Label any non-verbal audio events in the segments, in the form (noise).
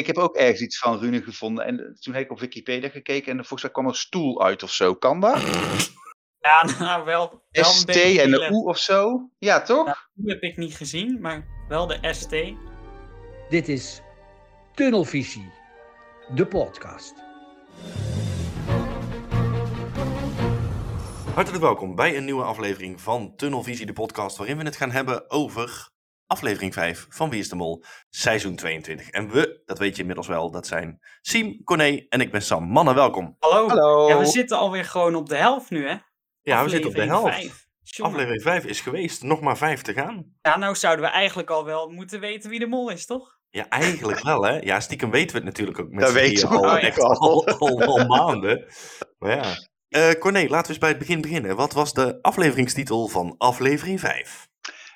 Ik heb ook ergens iets van Rune gevonden. En toen heb ik op Wikipedia gekeken en volgens mij kwam er stoel uit of zo. Kan dat? (laughs) Ja, nou wel. wel een ST en de U of zo? Ja, toch? Die heb ik niet gezien, maar wel de ST. Dit is Tunnelvisie, de podcast. Hartelijk welkom bij een nieuwe aflevering van Tunnelvisie, de podcast, waarin we het gaan hebben over aflevering 5 van Wie is de Mol, seizoen 22. En we, dat weet je inmiddels wel, dat zijn Siem, Corné en ik ben Sam. Mannen, welkom. Hallo. Hallo. Ja, we zitten alweer gewoon op de helft nu, hè? Ja, we zitten op de helft. Aflevering 5 is geweest, nog maar 5 te gaan. Ja, nou zouden we eigenlijk al wel moeten weten wie de mol is, toch? Ja, eigenlijk wel hè. Ja, stiekem weten we het natuurlijk ook met Dat z'n weten drieën we al, echt al. al, al, al maanden. Maar ja. Eh Corné, laten we eens bij het begin beginnen. Wat was de afleveringstitel van aflevering 5?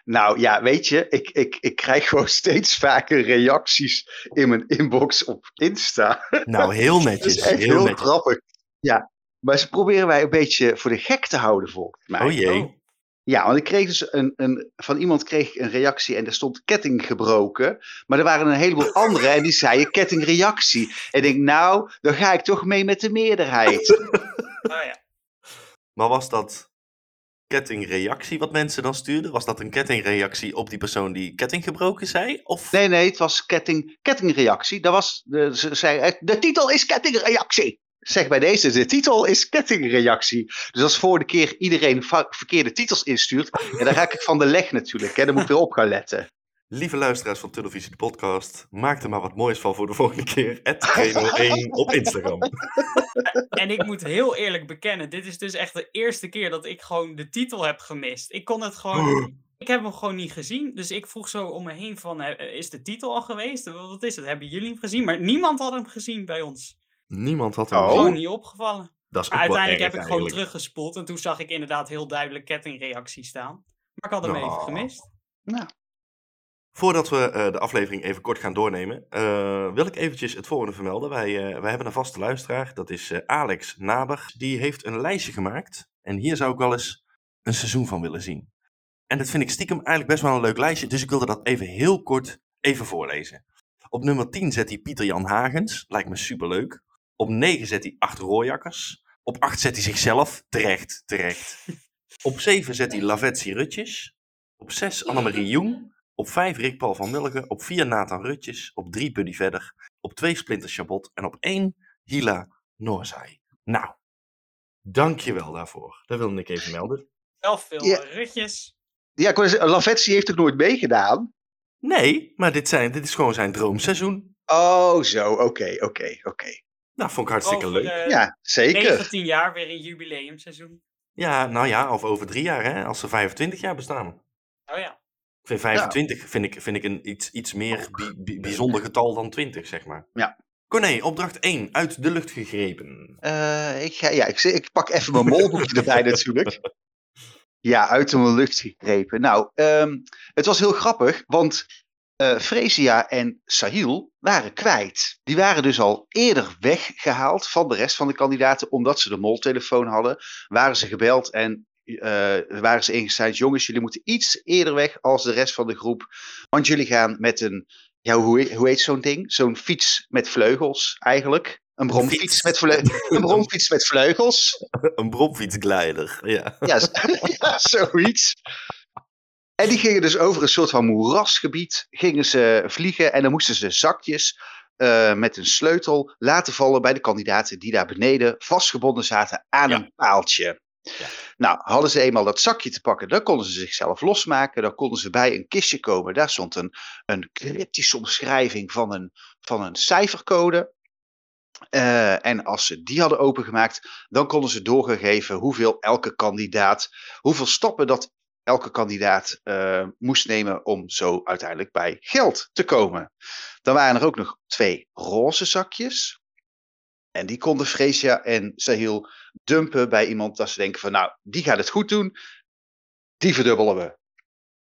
Nou ja, weet je, ik, ik, ik krijg gewoon steeds vaker reacties in mijn inbox op Insta. Nou, heel (laughs) Dat netjes. is echt heel heel, netjes. grappig. Ja, maar ze proberen wij een beetje voor de gek te houden, volgens mij. Oh jee. Ja, want ik kreeg dus een, een, van iemand kreeg ik een reactie en er stond ketting gebroken. Maar er waren een heleboel anderen en die zeiden kettingreactie. En ik denk, nou, dan ga ik toch mee met de meerderheid. (laughs) Ah, ja. Maar was dat kettingreactie wat mensen dan stuurden? Was dat een kettingreactie op die persoon die ketting gebroken zei? Of... Nee, nee, het was ketting, kettingreactie. Dat was, de, ze zei, de titel is kettingreactie. Zeg bij deze, de titel is kettingreactie. Dus als voor de keer iedereen verkeerde titels instuurt, ja, dan raak ik van de leg natuurlijk. Hè. Dan moet ik weer op gaan letten. Lieve luisteraars van Televisie de podcast, maak er maar wat moois van voor de volgende keer. @reno 1 op Instagram. (laughs) En ik moet heel eerlijk bekennen, dit is dus echt de eerste keer dat ik gewoon de titel heb gemist. Ik kon het gewoon... (gasps) Ik heb hem gewoon niet gezien, dus ik vroeg zo om me heen van, eh, is de titel al geweest? Wat is het? Hebben jullie hem gezien? Maar niemand had hem gezien bij ons. Niemand had hem Oh. Gewoon niet opgevallen. Dat is ook Maar wel uiteindelijk heb ik gewoon teruggespoeld en toen zag ik inderdaad heel duidelijk kettingreactie staan. Maar ik had hem even Nou. Voordat we eh, de aflevering even kort gaan doornemen, eh, wil ik eventjes het volgende vermelden. Wij, eh, wij hebben een vaste luisteraar, dat is Alex Naber. Die heeft een lijstje gemaakt en hier zou ik wel eens een seizoen van willen zien. En dat vind ik stiekem eigenlijk best wel een leuk lijstje, dus ik wilde dat even heel kort even voorlezen. Op nummer 10 zet hij Pieter Jan Hagens, lijkt me superleuk. Op 9 zet hij 8 Rooijakkers. Op 8 zet hij zichzelf, terecht, terecht. Op 7 zet hij Lavetsi Rutjes. Op 6 Annemarie Jong. Op 5 Rick Paul van Mulligen. Op 4 Nathan Rutjes. Op 3 Buddy Verder. Op 2 Splinter Chabot. En op 1 Hila Noorzai. Nou, dankjewel daarvoor. Dat wilde ik even melden. Wel veel Ja. rutjes. Ja, Lavetsi heeft ook nooit meegedaan. Nee, maar dit, zijn, dit is gewoon zijn droomseizoen. Oh, zo, oké, oké, oké. Nou, vond ik hartstikke Over, leuk. Ja, zeker. 19 jaar weer een jubileumseizoen. Ja, nou ja, of over drie jaar, hè, als ze 25 jaar bestaan. Oh ja. Ik vind 25 vind ik, vind ik een iets, iets meer bi- bi- bijzonder getal dan 20, zeg maar. Ja. Corné, opdracht 1, uit de lucht gegrepen. Eh, ik, ga, ja, ik, ik pak even mijn molboekje (laughs) erbij natuurlijk. Ja, uit de lucht gegrepen. Nou, ehm, het was heel grappig, want Fresia en Sahil waren kwijt. Die waren dus al eerder weggehaald van de rest van de kandidaten, omdat ze de moltelefoon hadden. Waren ze gebeld en eh, waren ze ingezet, jongens, jullie moeten iets eerder weg als de rest van de groep. Want jullie gaan met een, ja, hoe, heet- hoe heet zo'n ding? Zo'n fiets met vleugels eigenlijk. Een bromfiets fiets. met, vle- een bromfiets met vleugels. (laughs) Een bromfietsglijder, ja. (laughs) Ja, ja, zoiets. En die gingen dus over een soort van moerasgebied gingen ze vliegen. En dan moesten ze zakjes eh, met een sleutel laten vallen bij de kandidaten die daar beneden vastgebonden zaten aan Ja. een paaltje. Ja. Nou, hadden ze eenmaal dat zakje te pakken, dan konden ze zichzelf losmaken. Dan konden ze bij een kistje komen. Daar stond een, een cryptische omschrijving van een, van een cijfercode. Eh, en als ze die hadden opengemaakt, dan konden ze doorgegeven hoeveel elke kandidaat, hoeveel stappen dat elke kandidaat eh, moest nemen om zo uiteindelijk bij geld te komen. Dan waren er ook nog twee roze zakjes. En die konden Freesia en Sahil dumpen bij iemand dat ze denken van nou, die gaat het goed doen. Die verdubbelen we.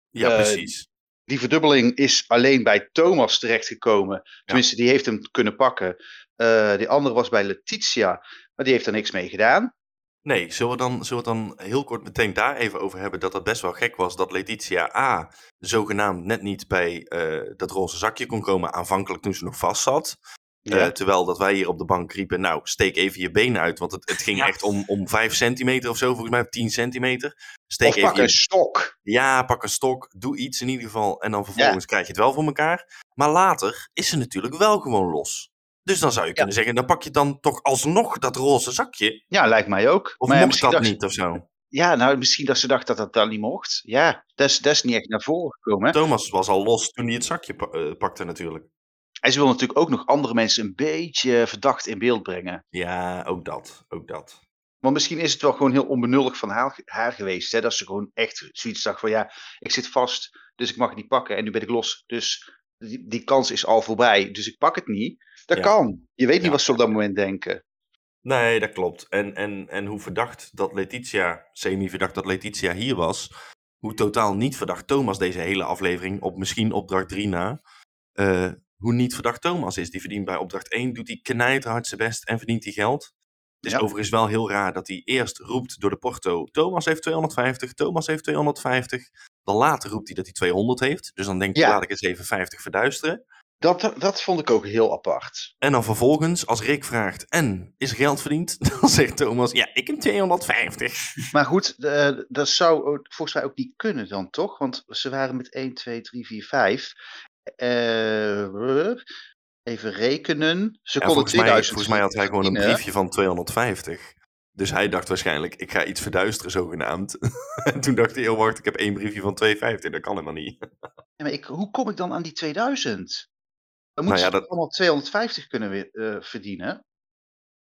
Ja, Eh, precies. Die verdubbeling is alleen bij Thomas terechtgekomen. Tenminste, die heeft hem kunnen pakken. Eh die andere was bij Letitia, maar die heeft er niks mee gedaan. Nee, zullen we, dan, zullen we dan heel kort meteen daar even over hebben dat dat best wel gek was dat Letitia A. zogenaamd net niet bij eh, dat roze zakje kon komen aanvankelijk toen ze nog vast zat. Ja. Eh, terwijl dat wij hier op de bank riepen, nou steek even je benen uit, want het, het ging Ja. echt om, om 5 centimeter of zo, volgens mij of 10 centimeter. Steek of even pak je een stok. Ja, pak een stok, doe iets in ieder geval. En dan vervolgens krijg je het wel voor elkaar. Maar later is ze natuurlijk wel gewoon los. Dus dan zou je kunnen zeggen, dan pak je dan toch alsnog dat roze zakje. Ja, lijkt mij ook. Of maar mocht dat niet of zo? Ja, nou, misschien dat ze dacht dat dat dan niet mocht. Ja, dat is, dat is niet echt naar voren gekomen. hè. Thomas was al los toen hij het zakje eh, pakte natuurlijk. En ze wil natuurlijk ook nog andere mensen een beetje verdacht in beeld brengen. Ja, ook dat. Ook dat. Want misschien is het wel gewoon heel onbenullig van haar, haar geweest. Hè? Dat ze gewoon echt zoiets dacht van ja, ik zit vast, dus ik mag het niet pakken. En nu ben ik los, dus die, die kans is al voorbij. Dus ik pak het niet. Dat Ja. kan. Je weet niet Ja. wat ze op dat moment denken. Nee, dat klopt. En, en, en hoe verdacht dat Letitia, semi-verdacht dat Letitia hier was, hoe totaal niet verdacht Thomas deze hele aflevering, op misschien opdracht 3 na, eh, hoe niet verdacht Thomas is. Die verdient bij opdracht 1, doet hij knijterhard zijn best en verdient hij geld. Het is Ja. overigens wel heel raar dat hij eerst roept door de porto, Thomas heeft 250, Thomas heeft 250. Dan later roept hij dat hij 200 heeft. Dus dan denkt hij, Ja. laat ik eens even 50 verduisteren. Dat, dat vond ik ook heel apart. En dan vervolgens, als Rick vraagt, en is er geld verdiend? (laughs) Dan zegt Thomas, ja, ik heb 250. Maar goed, eh, dat zou volgens mij ook niet kunnen dan toch? Want ze waren met 1, 2, 3, 4, 5. Eh, even rekenen. Ze Ja, konden volgens, mij, 2000 volgens mij had hij gewoon een briefje van 250. Dus hij dacht waarschijnlijk, ik ga iets verduisteren zogenaamd. (laughs) en toen dacht hij, oh wacht, ik heb één briefje van 250. Dat kan helemaal niet. (laughs) Ja, maar ik, hoe kom ik dan aan die 2000? Dan Nou moeten ja, ze dat- allemaal 250 kunnen weer, eh, verdienen.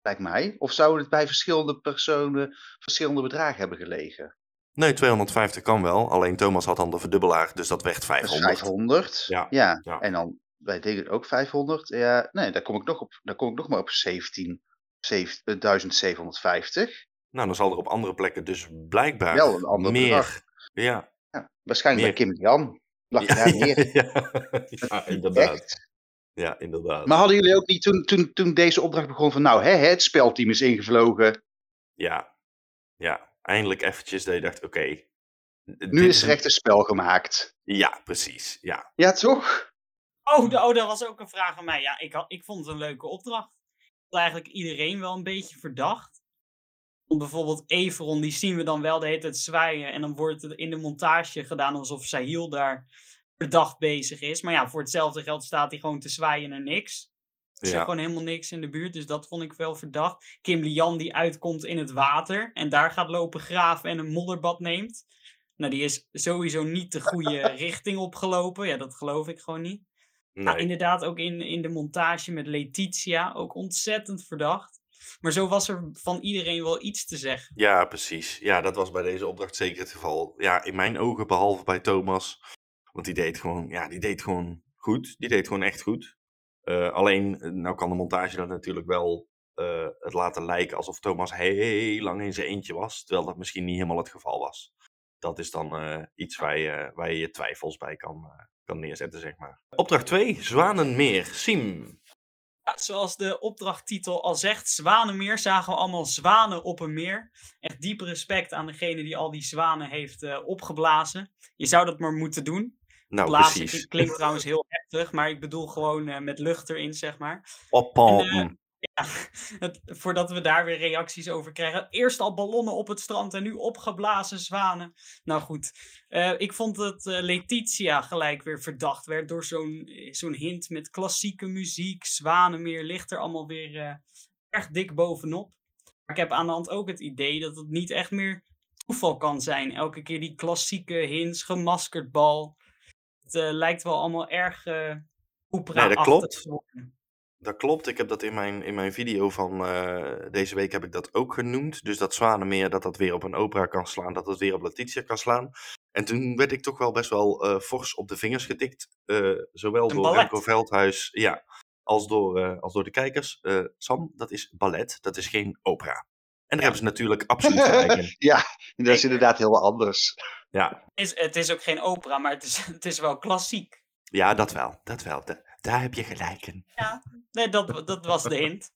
Lijkt mij. Of zouden het bij verschillende personen verschillende bedragen hebben gelegen? Nee, 250 kan wel. Alleen Thomas had dan de verdubbelaar, dus dat werd Dat is 500. 500. Ja, Ja. ja. En dan bij dingen ook 500. Ja, nee, daar kom ik nog, op, daar kom ik nog maar op 17. 1750. Nou, dan zal er op andere plekken dus blijkbaar Wel een ander meer... bedrag. Ja. Ja, waarschijnlijk Meer. bij Kim Jan. Lag Ja, daar meer. (laughs) ja, inderdaad. Echt. Ja, inderdaad. Maar hadden jullie ook niet toen, toen, toen deze opdracht begon van nou, hè, het spelteam is ingevlogen. Ja. Ja, eindelijk eventjes dat je dacht, oké. Nu is er echt een spel gemaakt. Ja, precies. Ja. Ja, toch? Oh, de- oh, dat was ook een vraag aan mij. Ja, ik, had, ik vond het een leuke opdracht. Ik vond eigenlijk iedereen wel een beetje verdacht. Want bijvoorbeeld Everon, die zien we dan wel de hele tijd zwaaien. En dan wordt het in de montage gedaan alsof Sahil daar verdacht bezig is. Maar ja, voor hetzelfde geld staat hij gewoon te zwaaien naar niks. Er Ja. gewoon helemaal niks in de buurt, dus dat vond ik wel verdacht. Kim Lian die uitkomt in het water en daar gaat lopen graven en een modderbad neemt. Nou, die is sowieso niet de goede (laughs) richting opgelopen. Ja, dat geloof ik gewoon niet. Nee. Nou, inderdaad, ook in, in de montage met Letitia, ook ontzettend verdacht. Maar zo was er van iedereen wel iets te zeggen. Ja, precies. Ja, dat was bij deze opdracht zeker het geval. Ja, in mijn ogen, behalve bij Thomas. Want die deed gewoon, ja, die deed gewoon goed. Die deed gewoon echt goed. Eh, alleen, eh, nou kan de montage dat natuurlijk wel eh, het laten lijken alsof Thomas heel lang in zijn eentje was. Terwijl dat misschien niet helemaal het geval was. Dat is dan iets waar je, waar je je twijfels bij kan, kan neerzetten, zeg maar. Opdracht 2, Zwanenmeer. Sim. Ja, zoals de opdrachttitel al zegt, Zwanenmeer, zagen we allemaal zwanen op een meer. Echt diep respect aan degene die al die zwanen heeft opgeblazen. Je zou dat maar moeten doen. Nou, Blazen precies. klinkt trouwens heel heftig, maar ik bedoel gewoon eh, met lucht erin, zeg maar. En, eh, Ja, (laughs) het, voordat we daar weer reacties over krijgen. Eerst al ballonnen op het strand en nu opgeblazen zwanen. Nou goed, eh, ik vond dat Letitia gelijk weer verdacht werd door zo'n zo'n hint met klassieke muziek. Zwanenmeer ligt er allemaal weer erg dik bovenop. Maar ik heb aan de hand ook het idee dat het niet echt meer toeval kan zijn. Elke keer die klassieke hints, gemaskerd bal. Het eh, lijkt wel allemaal erg uh, opera Nee, dat klopt. Dat klopt, ik heb dat in mijn, in mijn video van eh, deze week heb ik dat ook genoemd. Dus dat Zwanenmeer, dat dat weer op een opera kan slaan, dat het weer op Letitia kan slaan. En toen werd ik toch wel best wel eh, fors op de vingers getikt. eh, zowel Een door ballet. Remco Veldhuis ja, als, door, eh, als door de kijkers. Eh, Sam, dat is ballet, dat is geen opera. En daar hebben ze natuurlijk absoluut gelijk in. (laughs) ja, dat is inderdaad heel wat anders. Ja, is, het is ook geen opera, maar het is, (laughs) het is wel klassiek. ja dat wel, dat wel. Da- daar heb je gelijk in. Nee, dat, dat was de hint.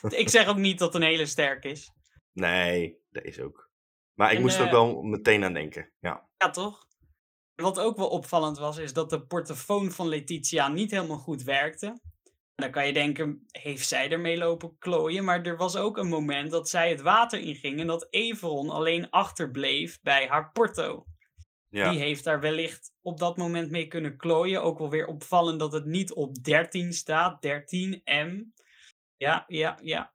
(laughs) ik zeg ook niet dat het een hele sterk is. Nee, dat is ook. Maar ik En, moest er ook eh, wel meteen aan denken. Ja. Ja, toch? Wat ook wel opvallend was, is dat de portofoon van Letitia niet helemaal goed werkte. Dan kan je denken, heeft zij ermee lopen klooien? Maar er was ook een moment dat zij het water inging en dat Everon alleen achterbleef bij haar porto. ja. Die heeft daar wellicht op dat moment mee kunnen klooien. Ook wel weer opvallend dat het niet op 13 staat. 13M. Ja, ja, ja.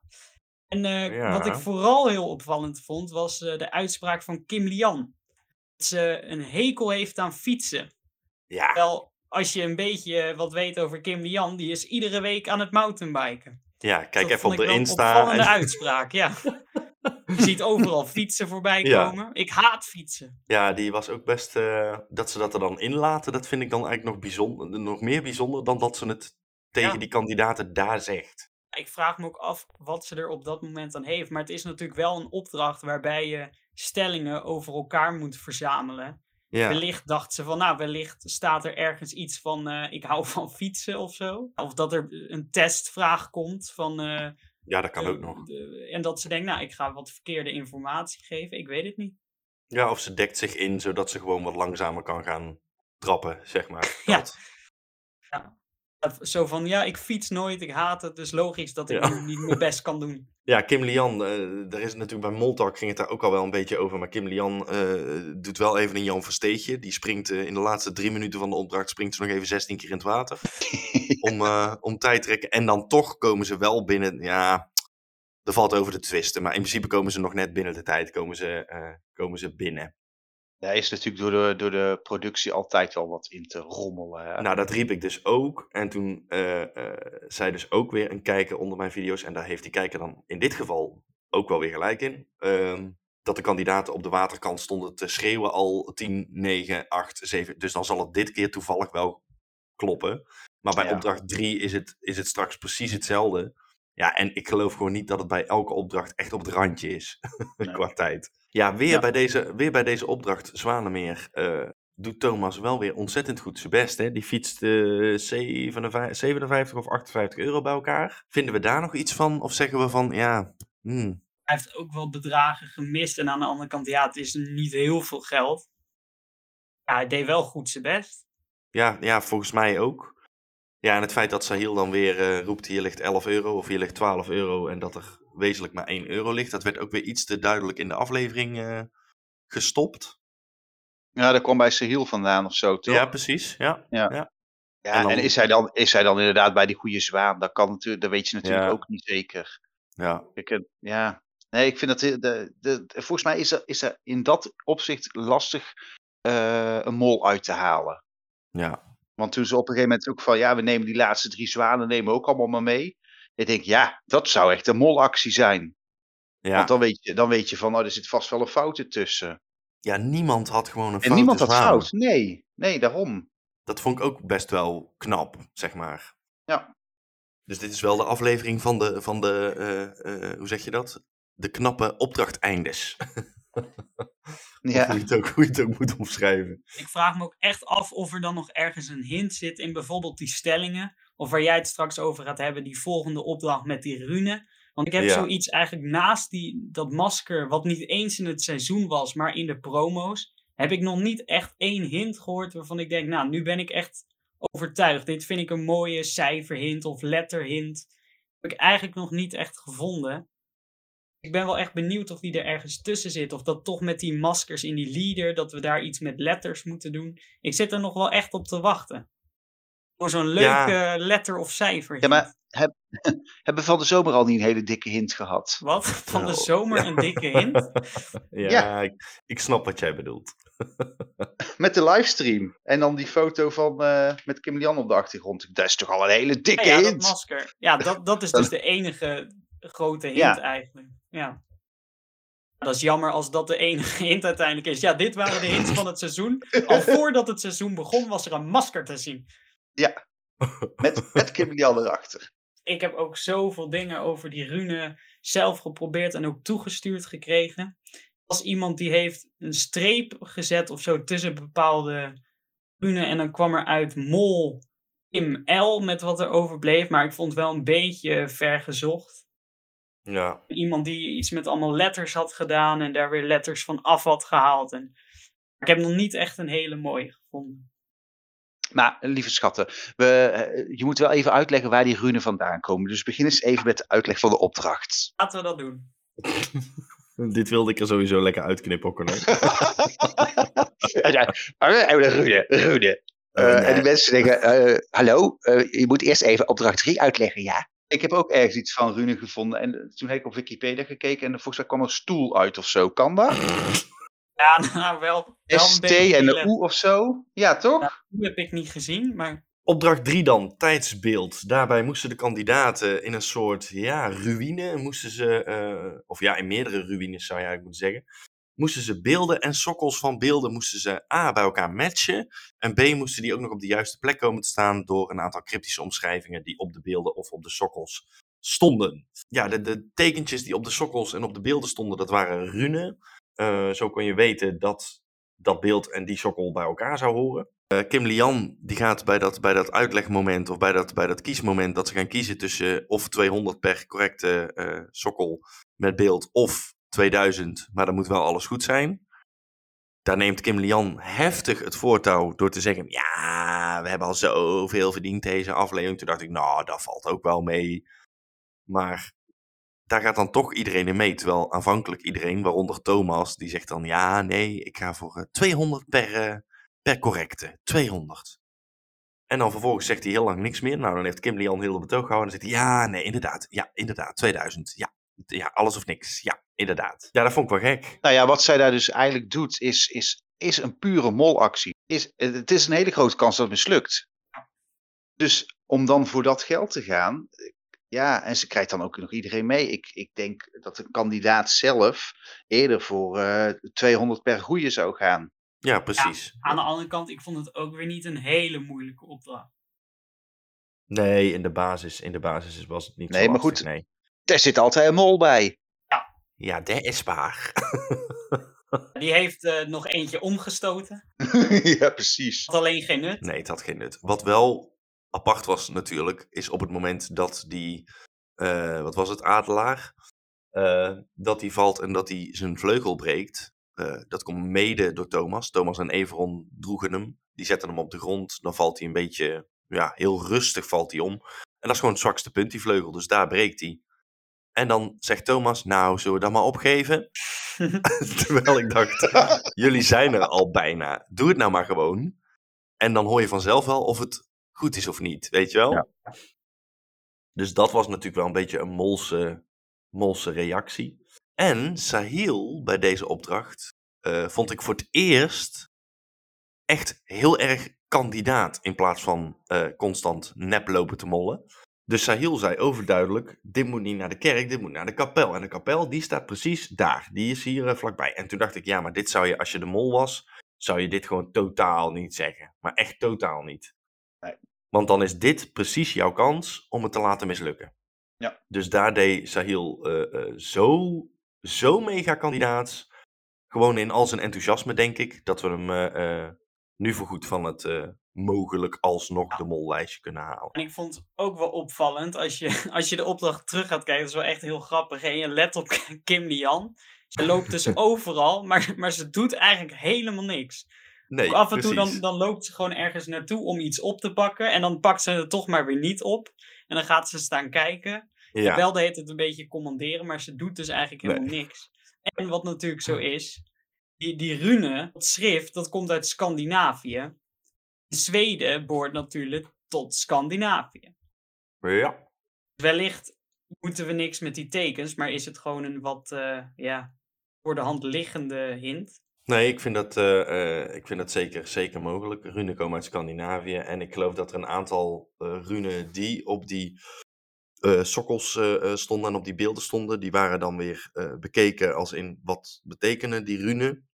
En eh, wat ik vooral heel opvallend vond, was eh, de uitspraak van Kim Lian. Dat ze een hekel heeft aan fietsen. ja. Wel, als je een beetje wat weet over Kim Lian, die is iedere week aan het mountainbiken. ja, kijk Dat even op de een Insta. opvallende en- uitspraak, ja. Je ziet overal fietsen voorbij Ja. komen. Ik haat fietsen. Ja, die was ook best. eh, dat ze dat er dan inlaten, dat vind ik dan eigenlijk nog, bijzonder, nog meer bijzonder dan dat ze het tegen Ja. die kandidaten daar zegt. Ik vraag me ook af wat ze er op dat moment aan heeft. Maar het is natuurlijk wel een opdracht waarbij je stellingen over elkaar moet verzamelen. Ja, Wellicht dacht ze van, nou, wellicht staat er ergens iets van, eh, ik hou (laughs) van fietsen of zo. Of dat er een testvraag komt van... eh, ja dat kan eh, ook nog. en dat ze denkt, nou, ik ga wat verkeerde informatie geven. Ik weet het niet. Ja, of ze dekt zich in zodat ze gewoon wat langzamer kan gaan trappen, zeg maar. (laughs) Ja. Dat. Zo van, ja, ik fiets nooit, ik haat het. Dus logisch dat ik Ja. nu niet mijn best kan doen. (laughs) Ja, Kim Lian, eh er is natuurlijk bij Moltalk ging het daar ook al wel een beetje over. Maar Kim Lian eh, doet wel even een Jan Versteegje. Die springt eh, in de laatste drie minuten van de opdracht springt ze nog even 16 keer in het water. (laughs) om, eh, om tijd te trekken. En dan toch komen ze wel binnen. Ja, er valt over te twisten. Maar in principe komen ze nog net binnen de tijd komen ze, eh, komen ze binnen. Daar is natuurlijk door de, door de productie altijd wel wat in te rommelen. Hè? Nou, dat riep ik dus ook. En toen eh eh, zei dus ook weer een kijker onder mijn video's. En daar heeft die kijker dan in dit geval ook wel weer gelijk in. ehm, dat de kandidaten op de waterkant stonden te schreeuwen al 10, 9, 8, 7. Dus dan zal het dit keer toevallig wel kloppen. Maar bij Ja. opdracht 3 is het, is het straks precies hetzelfde. Ja, en ik geloof gewoon niet dat het bij elke opdracht echt op het randje is. (laughs) Nee. qua tijd. Ja, weer, Ja. Bij deze, weer bij deze opdracht Zwanemeer eh, doet Thomas wel weer ontzettend goed zijn best. Hè? Die fietst eh 57, 57 of 58 euro bij elkaar. Vinden we daar nog iets van? Of zeggen we van, ja, hmm, Hij heeft ook wel bedragen gemist. En aan de andere kant, ja, het is niet heel veel geld. Ja, hij deed wel goed zijn best. ja, ja, volgens mij ook. Ja, en het feit dat Sahil dan weer eh, roept, hier ligt 11 euro of hier ligt 12 euro. En dat er wezenlijk maar 1 euro ligt. Dat werd ook weer iets te duidelijk in de aflevering eh, gestopt. Ja, dat kwam bij Sahil vandaan of zo, toch? Ja, precies. Ja. Ja, En dan- en is hij, dan, is hij dan inderdaad bij die goede zwaan? Dat, kan natuurlijk, dat weet je natuurlijk Ja. ook niet zeker. ja. Ik, eh, ja. Nee, ik vind dat... De, de, de- volgens mij is er, is er in dat opzicht lastig eh, een mol uit te halen. ja. Want toen ze op een gegeven moment ook van... Ja, we nemen die laatste drie zwanen nemen we ook allemaal maar mee. Ik denk, ja, dat zou echt een molactie zijn. Ja. Want dan weet, je, dan weet je van, oh, er zit vast wel een fout ertussen. ja, niemand had gewoon een En foute niemand had zwaan. fout. Nee, nee, daarom. Dat vond ik ook best wel knap, zeg maar. Ja. Dus dit is wel de aflevering van de, van de eh, eh, hoe zeg je dat? De knappe opdrachteindes. (laughs) (laughs) Ja. hoe, je het ook, hoe je het ook moet omschrijven. Ik vraag me ook echt af of er dan nog ergens een hint zit in bijvoorbeeld die stellingen. Of waar jij het straks over gaat hebben, die volgende opdracht met die rune. Want ik heb Ja. zoiets eigenlijk naast die, dat masker, wat niet eens in het seizoen was, maar in de promo's, heb ik nog niet echt één hint gehoord waarvan ik denk, nou, nu ben ik echt overtuigd. Dit vind ik een mooie cijferhint of letterhint. Heb ik eigenlijk nog niet echt gevonden. Ik ben wel echt benieuwd of die er ergens tussen zit. Of dat toch met die maskers in die leader, dat we daar iets met letters moeten doen. Ik zit er nog wel echt op te wachten. Voor zo'n leuke Ja. letter of cijfer. Ja, maar heb, (laughs) hebben we van de zomer al niet een hele dikke hint gehad? Wat? Van de Nou, zomer een dikke (laughs) hint? ja, Ja. Ik, ik snap wat jij bedoelt. (laughs) Met de livestream. En dan die foto van eh, met Kim Lian op de achtergrond. Dat is toch al een hele dikke Ja, ja, dat hint? masker. Ja, dat, dat is dus de enige grote hint Ja. eigenlijk. Ja. Dat is jammer als dat de enige (laughs) hint uiteindelijk is. Ja, dit waren de hints van het seizoen. Al (laughs) voordat het seizoen begon was er een masker te zien. (laughs) Met, met Kim Lian erachter. ik heb ook zoveel dingen over die rune zelf geprobeerd en ook toegestuurd gekregen. Als iemand die heeft een streep gezet of zo tussen bepaalde rune en dan kwam er uit mol Kim L met wat er overbleef, maar ik vond het wel een beetje ver gezocht. Ja. Iemand die iets met allemaal letters had gedaan en daar weer letters van af had gehaald. En... Ik heb nog niet echt een hele mooie gevonden. Maar lieve schatten, we, eh, je moet wel even uitleggen waar die runen vandaan komen. Dus begin eens even met de uitleg van de opdracht. Laten we dat doen. (laughs) Dit wilde ik er sowieso lekker uitknippen, ook. (laughs) Ja, ja, Runen, runen. Oh, Eh, nee. En die mensen denken, eh, hallo, eh, je moet eerst even opdracht 3 uitleggen, ja. Ik heb ook ergens iets van runen gevonden en toen heb ik op Wikipedia gekeken en volgens mij kwam er stoel uit of zo. Kan dat? (laughs) Ja, nou wel. wel een ST en de. U of zo? Ja, toch? Die heb ik niet gezien, maar Opdracht 3 dan, tijdsbeeld. Daarbij moesten de kandidaten in een soort ja, ruïne, moesten ze, eh, of ja, in meerdere ruïnes zou je eigenlijk moeten zeggen, moesten ze beelden en sokkels van beelden moesten ze A bij elkaar matchen en B moesten die ook nog op de juiste plek komen te staan door een aantal cryptische omschrijvingen die op de beelden of op de sokkels stonden. Ja, de, de tekentjes die op de sokkels en op de beelden stonden, dat waren runen. Eh, zo kon je weten dat dat beeld en die sokkel bij elkaar zou horen. Eh, Kim Lian die gaat bij dat, bij dat uitlegmoment of bij dat, bij dat kiesmoment dat ze gaan kiezen tussen of 200 per correcte eh, sokkel met beeld of 2000, maar dan moet wel alles goed zijn. Daar neemt Kim Lian heftig het voortouw door te zeggen: Ja, we hebben al zoveel verdiend deze aflevering. Toen dacht ik: Nou, dat valt ook wel mee. Maar daar gaat dan toch iedereen in mee. Terwijl aanvankelijk iedereen, waaronder Thomas, die zegt dan: Ja, nee, ik ga voor eh, 200 per, eh, per correcte. 200. En dan vervolgens zegt hij heel lang niks meer. Nou, dan heeft Kim Lian heel de betoog gehouden. En dan zegt hij: Ja, nee, inderdaad. Ja, inderdaad. 2000. Ja, ja, alles of niks. Ja, inderdaad. Ja, dat vond ik wel gek. Nou ja, wat zij daar dus eigenlijk doet, is, is, is een pure molactie. Is, het is een hele grote kans dat het mislukt. Dus om dan voor dat geld te gaan, eh, ja, en ze krijgt dan ook nog iedereen mee. Ik, ik denk dat de kandidaat zelf eerder voor eh 200 per goeie zou gaan. Ja, precies. aan de andere kant, ik vond het ook weer niet een hele moeilijke opdracht. Nee, in de basis, in de basis was het niet Nee, zo maar lastig, goed. Nee. Er zit altijd een mol bij. Ja, dat is waar. (laughs) Die heeft eh, nog eentje omgestoten. (laughs) ja, precies. Had alleen geen nut. Nee, het had geen nut. Wat wel apart was natuurlijk, is op het moment dat die, eh, wat was het, adelaar, eh, dat die valt en dat hij zijn vleugel breekt. Eh, dat komt mede door Thomas. Thomas en Everon droegen hem. Die zetten hem op de grond. Dan valt hij een beetje, ja, heel rustig valt hij om. En dat is gewoon het zwakste punt, die vleugel. Dus daar breekt hij. En dan zegt Thomas, nou, zullen we dat maar opgeven? (laughs) Terwijl ik dacht, jullie zijn er al bijna. Doe het nou maar gewoon. En dan hoor je vanzelf wel of het goed is of niet, weet je wel? Ja. Dus dat was natuurlijk wel een beetje een molse, molse reactie. En Sahil bij deze opdracht eh, vond ik voor het eerst echt heel erg kandidaat in plaats van eh, constant nep lopen te mollen. Dus Sahil zei overduidelijk, dit moet niet naar de kerk, dit moet naar de kapel. En de kapel, die staat precies daar. Die is hier eh, vlakbij. En toen dacht ik, ja, maar dit zou je, als je de mol was, zou je dit gewoon totaal niet zeggen. Maar echt totaal niet. Nee. Want dan is dit precies jouw kans om het te laten mislukken. Ja. Dus daar deed Sahil eh, eh, zo, zo mega kandidaat. Gewoon in al zijn enthousiasme, denk ik, dat we hem nu voorgoed van het mogelijk alsnog de mollijstje kunnen halen. En ik vond het ook wel opvallend, als je, (laughs) als je de opdracht terug gaat kijken, dat is wel echt heel grappig. En je let op (laughs) Kim Lian. Ze loopt dus (laughs) overal, maar, maar ze doet eigenlijk helemaal niks. Nee, Ook af en toe dan, dan loopt ze gewoon ergens naartoe om iets op te pakken. En dan pakt ze het toch maar weer niet op. En dan gaat ze staan kijken. Ja. Wel deed het een beetje commanderen, maar ze doet dus eigenlijk helemaal Nee. niks. En wat natuurlijk zo is, die, die rune, dat schrift, dat komt uit Scandinavië. Zweden behoort natuurlijk tot Scandinavië. ja. Wellicht moeten we niks met die tekens, maar is het gewoon een wat uh, ja, voor de hand liggende hint. Nee, ik vind dat, uh, uh, ik vind dat zeker, zeker mogelijk. Runen komen uit Scandinavië. En ik geloof dat er een aantal runen die op die sokkels stonden en op die beelden stonden, die waren dan weer bekeken als in wat betekenen die runen.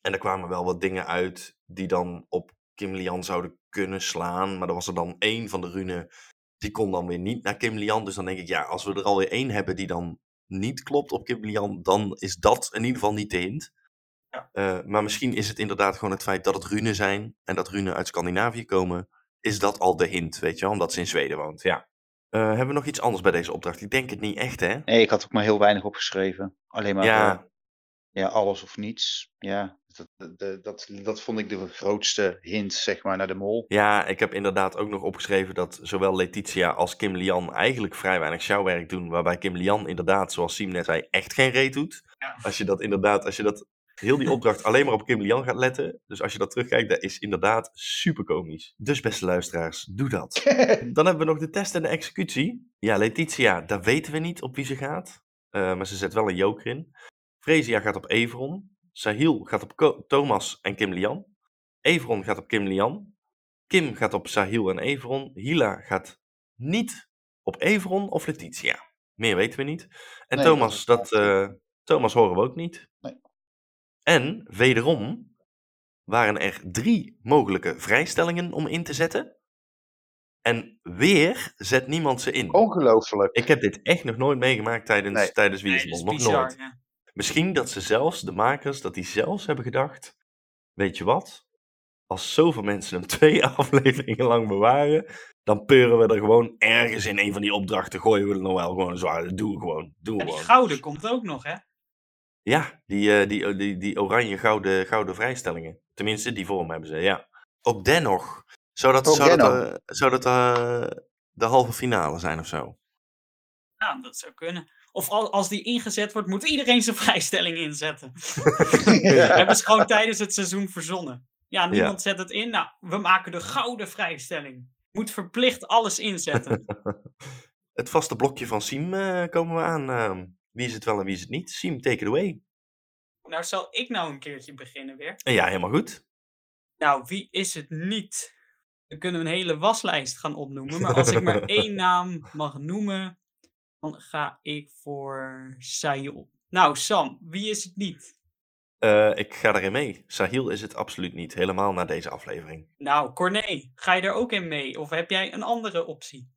En er kwamen wel wat dingen uit die dan op Kim Lian zouden kunnen slaan. Maar er was er dan één van de runen, die kon dan weer niet naar Kim Lian. Dus dan denk ik, ja, als we er alweer één hebben die dan niet klopt op Kim Lian, dan is dat in ieder geval niet de hint. Ja. Uh, maar misschien is het inderdaad gewoon het feit dat het runen zijn en dat runen uit Scandinavië komen. Is dat al de hint, weet je wel, omdat ze in Zweden woont? Ja. Eh, hebben we nog iets anders bij deze opdracht? Ik denk het niet echt, hè? Nee, ik had ook maar heel weinig opgeschreven. Alleen maar Ja. Ja, alles of niets. Ja, dat, dat, dat, dat, vond ik de grootste hint, zeg maar, naar de mol. Ja, ik heb inderdaad ook nog opgeschreven dat zowel Letitia als Kim Lian eigenlijk vrij weinig sjouwwerk doen. Waarbij Kim Lian inderdaad, zoals Siem net zei, echt geen reet doet. Ja. Als je dat inderdaad, als je dat heel die opdracht alleen maar op Kim Lian gaat letten. Dus als je dat terugkijkt, dat is inderdaad super komisch. Dus beste luisteraars, doe dat. (laughs) Dan hebben we nog de test en de executie. Ja, Letitia, daar weten we niet op wie ze gaat. Eh, maar ze zet wel een joker in. Fresia gaat op Everon. Sahil gaat op Thomas en Kim Lian. Everon gaat op Kim Lian. Kim gaat op Sahil en Everon. Hila gaat niet op Everon of Letitia. Meer weten we niet. En Nee, Thomas, dat eh, Thomas horen we ook niet. Nee. En wederom waren er drie mogelijke vrijstellingen om in te zetten. En weer zet niemand ze in. Ongelooflijk. Ik heb dit echt nog nooit meegemaakt tijdens, Nee. tijdens. Nog bizar. nooit. ja. Misschien dat ze zelfs, de makers, dat die zelfs hebben gedacht: Weet je wat? Als zoveel mensen hem (laughs) twee (laughs) afleveringen lang bewaren, dan peuren we er gewoon ergens in een van die opdrachten. Gooien we er nog wel gewoon zwaar. Dat doen we gewoon. Doen we Ja, die gewoon. gouden komt ook nog, hè? Ja, die, eh, die, die, die oranje-gouden gouden vrijstellingen. Tenminste, die vorm hebben ze, ja. Ook dennoch. Zou dat, Ook zou dat, dennoch. eh, zou dat eh, de halve finale zijn of zo? Ja, dat zou kunnen. Of al- als die ingezet wordt, moet iedereen zijn (laughs) vrijstelling inzetten. (laughs) Ja. hebben ze gewoon tijdens het seizoen verzonnen. Ja, niemand zet het in. Nou, we maken de gouden vrijstelling. Moet verplicht alles inzetten. (laughs) Het vaste blokje van Siem eh, komen we aan. ehm, wie is het wel en wie is het niet? Siem, take it away. nou, zal ik nou een keertje beginnen weer? En ja, helemaal goed. Nou, wie is het niet? Dan kunnen we een hele waslijst gaan opnoemen. Maar als ik maar één naam mag noemen, dan ga ik voor Sayul. Nou, Sam, wie is het niet? Eh, ik ga erin mee. Sahil is het absoluut niet. Helemaal na deze aflevering. Nou, Corné, ga je er ook in mee? Of heb jij een andere optie?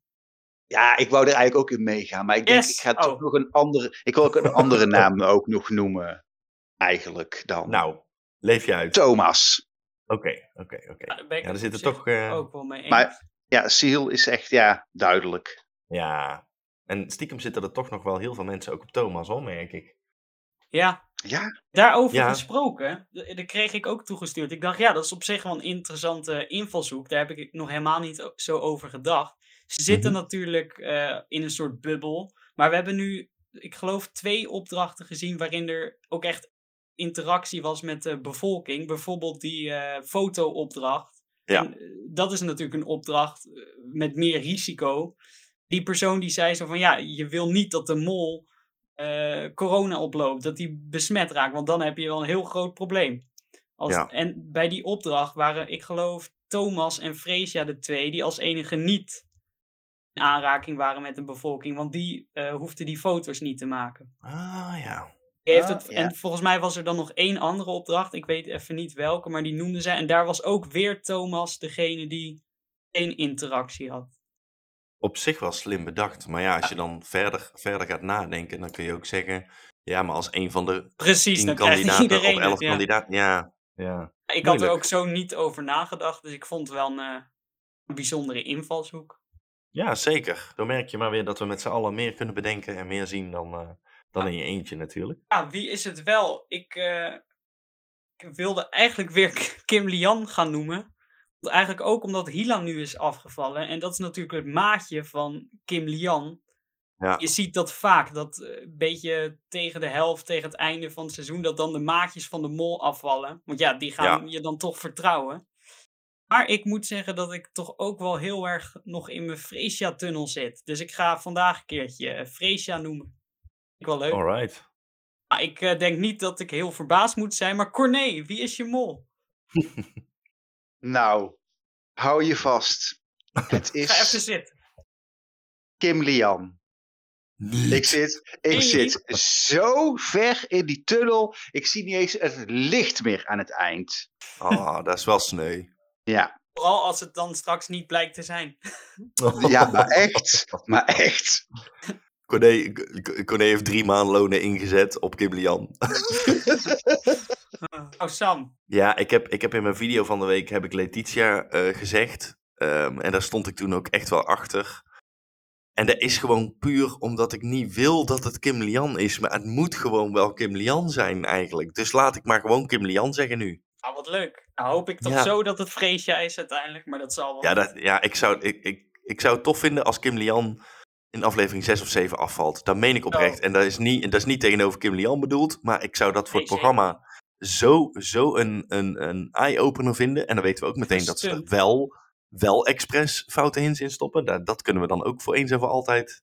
Ja, ik wou er eigenlijk ook in meegaan, maar ik denk, Yes. ik ga toch Oh. nog een andere, ik wil ook een andere naam (laughs) ook nog noemen, eigenlijk dan. Nou, leef je uit. Thomas. Oké, oké, oké. Daar ik Ja, er het zitten toch... eh, ook wel mee eens. Maar- Ja, Seal is echt, ja, duidelijk. Ja. En stiekem zitten er toch nog wel heel veel mensen ook op Thomas, hoor, merk ik. Ja, Ja, daarover Ja. gesproken, dat kreeg ik ook toegestuurd. Ik dacht, ja, dat is op zich wel een interessante invalshoek. Daar heb ik nog helemaal niet zo over gedacht. Ze zitten Mhm. natuurlijk eh, in een soort bubbel. Maar we hebben nu, ik geloof, twee opdrachten gezien waarin er ook echt interactie was met de bevolking. Bijvoorbeeld die eh foto-opdracht. Ja. En, eh, dat is natuurlijk een opdracht met meer risico. Die persoon die zei zo van ja, je wil niet dat de mol eh, corona oploopt, dat die besmet raakt, want dan heb je wel een heel groot probleem. Als, Ja. En bij die opdracht waren, ik geloof, Thomas en Freesia de twee die als enige niet in aanraking waren met de bevolking, want die eh hoefden die foto's niet te maken. Ah, ja. Die heeft Ah, het, ja. En volgens mij was er dan nog één andere opdracht, ik weet even niet welke, maar die noemden zij. En daar was ook weer Thomas degene die geen interactie had. Op zich wel slim bedacht. Maar ja, als je dan verder, verder gaat nadenken, dan kun je ook zeggen... Ja, maar als een van de Precies, dan kandidaten iedereen of het, elf ja. kandidaten... Ja, ja. Ik had er ook zo niet over nagedacht, dus ik vond het wel een, eh, een bijzondere invalshoek. Ja, zeker. Dan merk je maar weer dat we met z'n allen meer kunnen bedenken en meer zien dan, eh, dan in je eentje natuurlijk. Ja, wie is het wel? Ik, eh, ik wilde eigenlijk weer Kim Lian gaan noemen. Eigenlijk ook omdat Hila nu is afgevallen. En dat is natuurlijk het maatje van Kim Lian. Ja. Je ziet dat vaak, dat eh, een beetje tegen de helft, tegen het einde van het seizoen, dat dan de maatjes van de mol afvallen. Want ja, die gaan je dan toch vertrouwen. Maar ik moet zeggen dat ik toch ook wel heel erg nog in mijn Freesia-tunnel zit. Dus ik ga vandaag een keertje eh, Freesia noemen. Vind Ik wel leuk. Alright. Ik eh, denk niet dat ik heel verbaasd moet zijn. Maar Corné, wie is je mol? (laughs) nou, hou je vast. Het (laughs) Ga even is zitten. Kim Lian. Ik zit, ik zit zo ver in die tunnel, ik zie niet eens het licht meer aan het eind. Ah, dat is wel sneu. (laughs) Ja, Vooral als het dan straks niet blijkt te zijn. (laughs) ja maar echt, maar echt. Corné, Corné heeft drie maandlonen ingezet op Kim Lian. (laughs) Oh, Sam. Ja, ik heb, ik heb in mijn video van de week heb ik Letitia eh, gezegd. Ehm, en daar stond ik toen ook echt wel achter. En dat is gewoon puur omdat ik niet wil dat het Kim Lian is. Maar het moet gewoon wel Kim Lian zijn eigenlijk. Dus laat ik maar gewoon Kim Lian zeggen nu. Nou, wat leuk. Nou hoop ik toch Ja. zo dat het Freesia is uiteindelijk, maar dat zal wel. Ja, dat, ja ik, zou, ik, ik, ik zou het tof vinden als Kim Lian in aflevering 6 of 7 afvalt. Dat meen ik oprecht. Oh. En dat is, niet, dat is niet tegenover Kim Lian bedoeld. Maar ik zou dat voor het programma zo, zo een, een, een eye-opener vinden. En dan weten we ook meteen dat ze er wel, wel expres foute hints in stoppen. Dat, dat kunnen we dan ook voor eens en voor altijd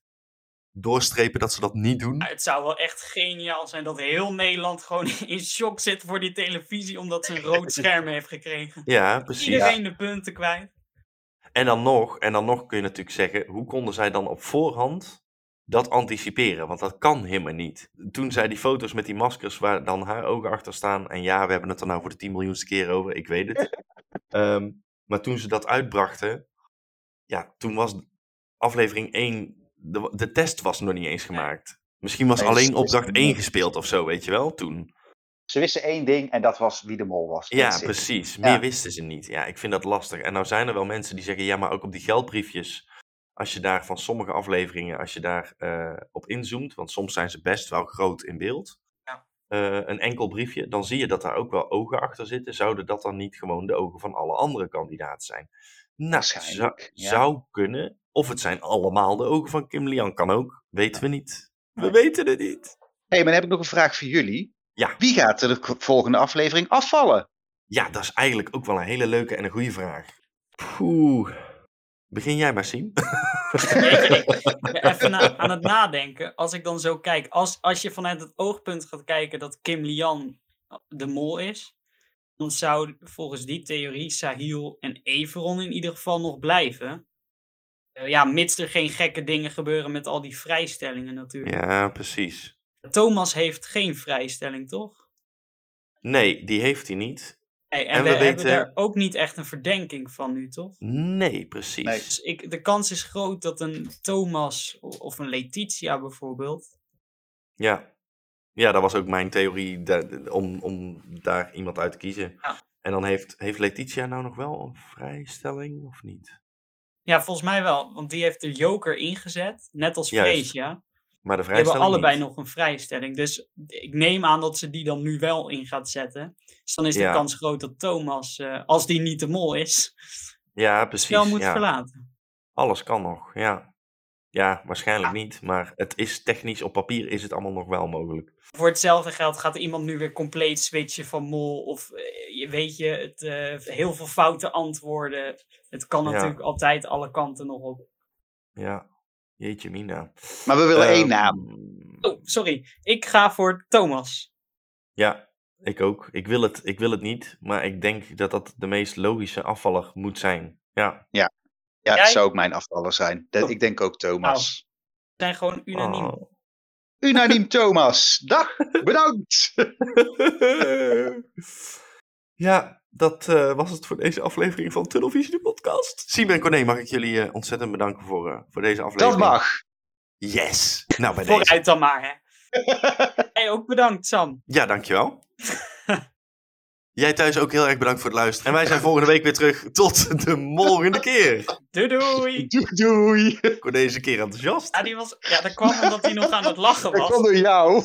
doorstrepen dat ze dat niet doen. Maar het zou wel echt geniaal zijn dat heel Nederland gewoon (laughs) in shock zit voor die televisie omdat ze een rood (laughs) scherm heeft gekregen. Ja, precies. Iedereen de punten kwijt. En dan nog, en dan nog kun je natuurlijk zeggen, hoe konden zij dan op voorhand dat anticiperen? Want dat kan helemaal niet. Toen zij die foto's met die maskers waar dan haar ogen achter staan, en ja, we hebben het er nou voor de 10 miljoenste keer over, ik weet het. (laughs) Ehm, maar toen ze dat uitbrachten, ja, toen was aflevering 1, de, de test was nog niet eens gemaakt. Misschien was Nee, alleen opdracht wisten 1 niet. gespeeld of zo, weet je wel, toen. Ze wisten één ding en dat was wie de mol was. Ja, precies. Ja. Meer wisten ze niet. Ja, ik vind dat lastig. En nou zijn er wel mensen die zeggen, ja, maar ook op die geldbriefjes, als je daar van sommige afleveringen, als je daar eh, op inzoomt, want soms zijn ze best wel groot in beeld, Ja. eh, een enkel briefje, dan zie je dat daar ook wel ogen achter zitten. Zouden dat dan niet gewoon de ogen van alle andere kandidaten zijn? Nou, zou, ja. zou kunnen. Of het zijn allemaal de ogen van Kim Lian. Kan ook. Weten we niet. We weten het niet. hey, maar dan heb ik nog een vraag voor jullie. Ja. Wie gaat er de volgende aflevering afvallen? Ja, dat is eigenlijk ook wel een hele leuke en een goede vraag. Poeh. Begin jij maar, Siem. Ben even na- aan het nadenken. Als ik dan zo kijk, als, als je vanuit het oogpunt gaat kijken dat Kim Lian de mol is, dan zou volgens die theorie Sahil en Everon in ieder geval nog blijven. Eh, ja, mits er geen gekke dingen gebeuren met al die vrijstellingen natuurlijk. Ja, precies. Thomas heeft geen vrijstelling, toch? Nee, die heeft hij niet. Hey, en, En we, we hebben daar ook niet echt een verdenking van nu, toch? Nee, precies. Nee. Dus ik, de kans is groot dat een Thomas of een Letitia bijvoorbeeld Ja. Ja, dat was ook mijn theorie om, om daar iemand uit te kiezen. Ja. En dan heeft, heeft Letitia nou nog wel een vrijstelling of niet? Ja, volgens mij wel. Want die heeft de joker ingezet. Net als. Freesia. Maar de Die hebben vrijstelling allebei niet. nog een vrijstelling. Dus ik neem aan dat ze die dan nu wel in gaat zetten. Dus dan is de Ja. kans groot dat Thomas, eh, als die niet de mol is, Ja, precies. wel moet ja. verlaten. Alles kan nog, ja. Ja, waarschijnlijk niet. Maar het is technisch, op papier is het allemaal nog wel mogelijk. Voor hetzelfde geld gaat iemand nu weer compleet switchen van mol. Of eh, je weet je, het, eh, heel veel foute antwoorden. Het kan natuurlijk altijd alle kanten nog op. Ja, jeetje mina. Maar we willen één Ehm, naam. Oh, sorry. Ik ga voor Thomas. Ja, ik ook. Ik wil, het, ik wil het niet, maar ik denk dat dat de meest logische afvaller moet zijn. Ja. Ja, Jij? dat zou ook mijn afvaller zijn. Dat, Oh. ik denk ook Thomas. We zijn gewoon unaniem. Oh. Unaniem (laughs) Thomas. Dag, bedankt. (laughs) (laughs) ja, dat eh, was het voor deze aflevering van Tunnelvisie de podcast. Siem en Corné, mag ik jullie eh, ontzettend bedanken voor, eh, voor deze aflevering. Dat mag. Yes! Nou, bij deze. Vooruit dan maar, hè. (laughs) Hey, ook bedankt, Sam. Ja, dankjewel. (laughs) Jij thuis ook heel erg bedankt voor het luisteren. En wij zijn volgende week weer terug. Tot de volgende keer. Doei doei. (laughs) Doei, doei. Ik word deze keer enthousiast. Ja, die was, ja, dat kwam omdat hij nog aan het lachen Dat was. kwam door jou.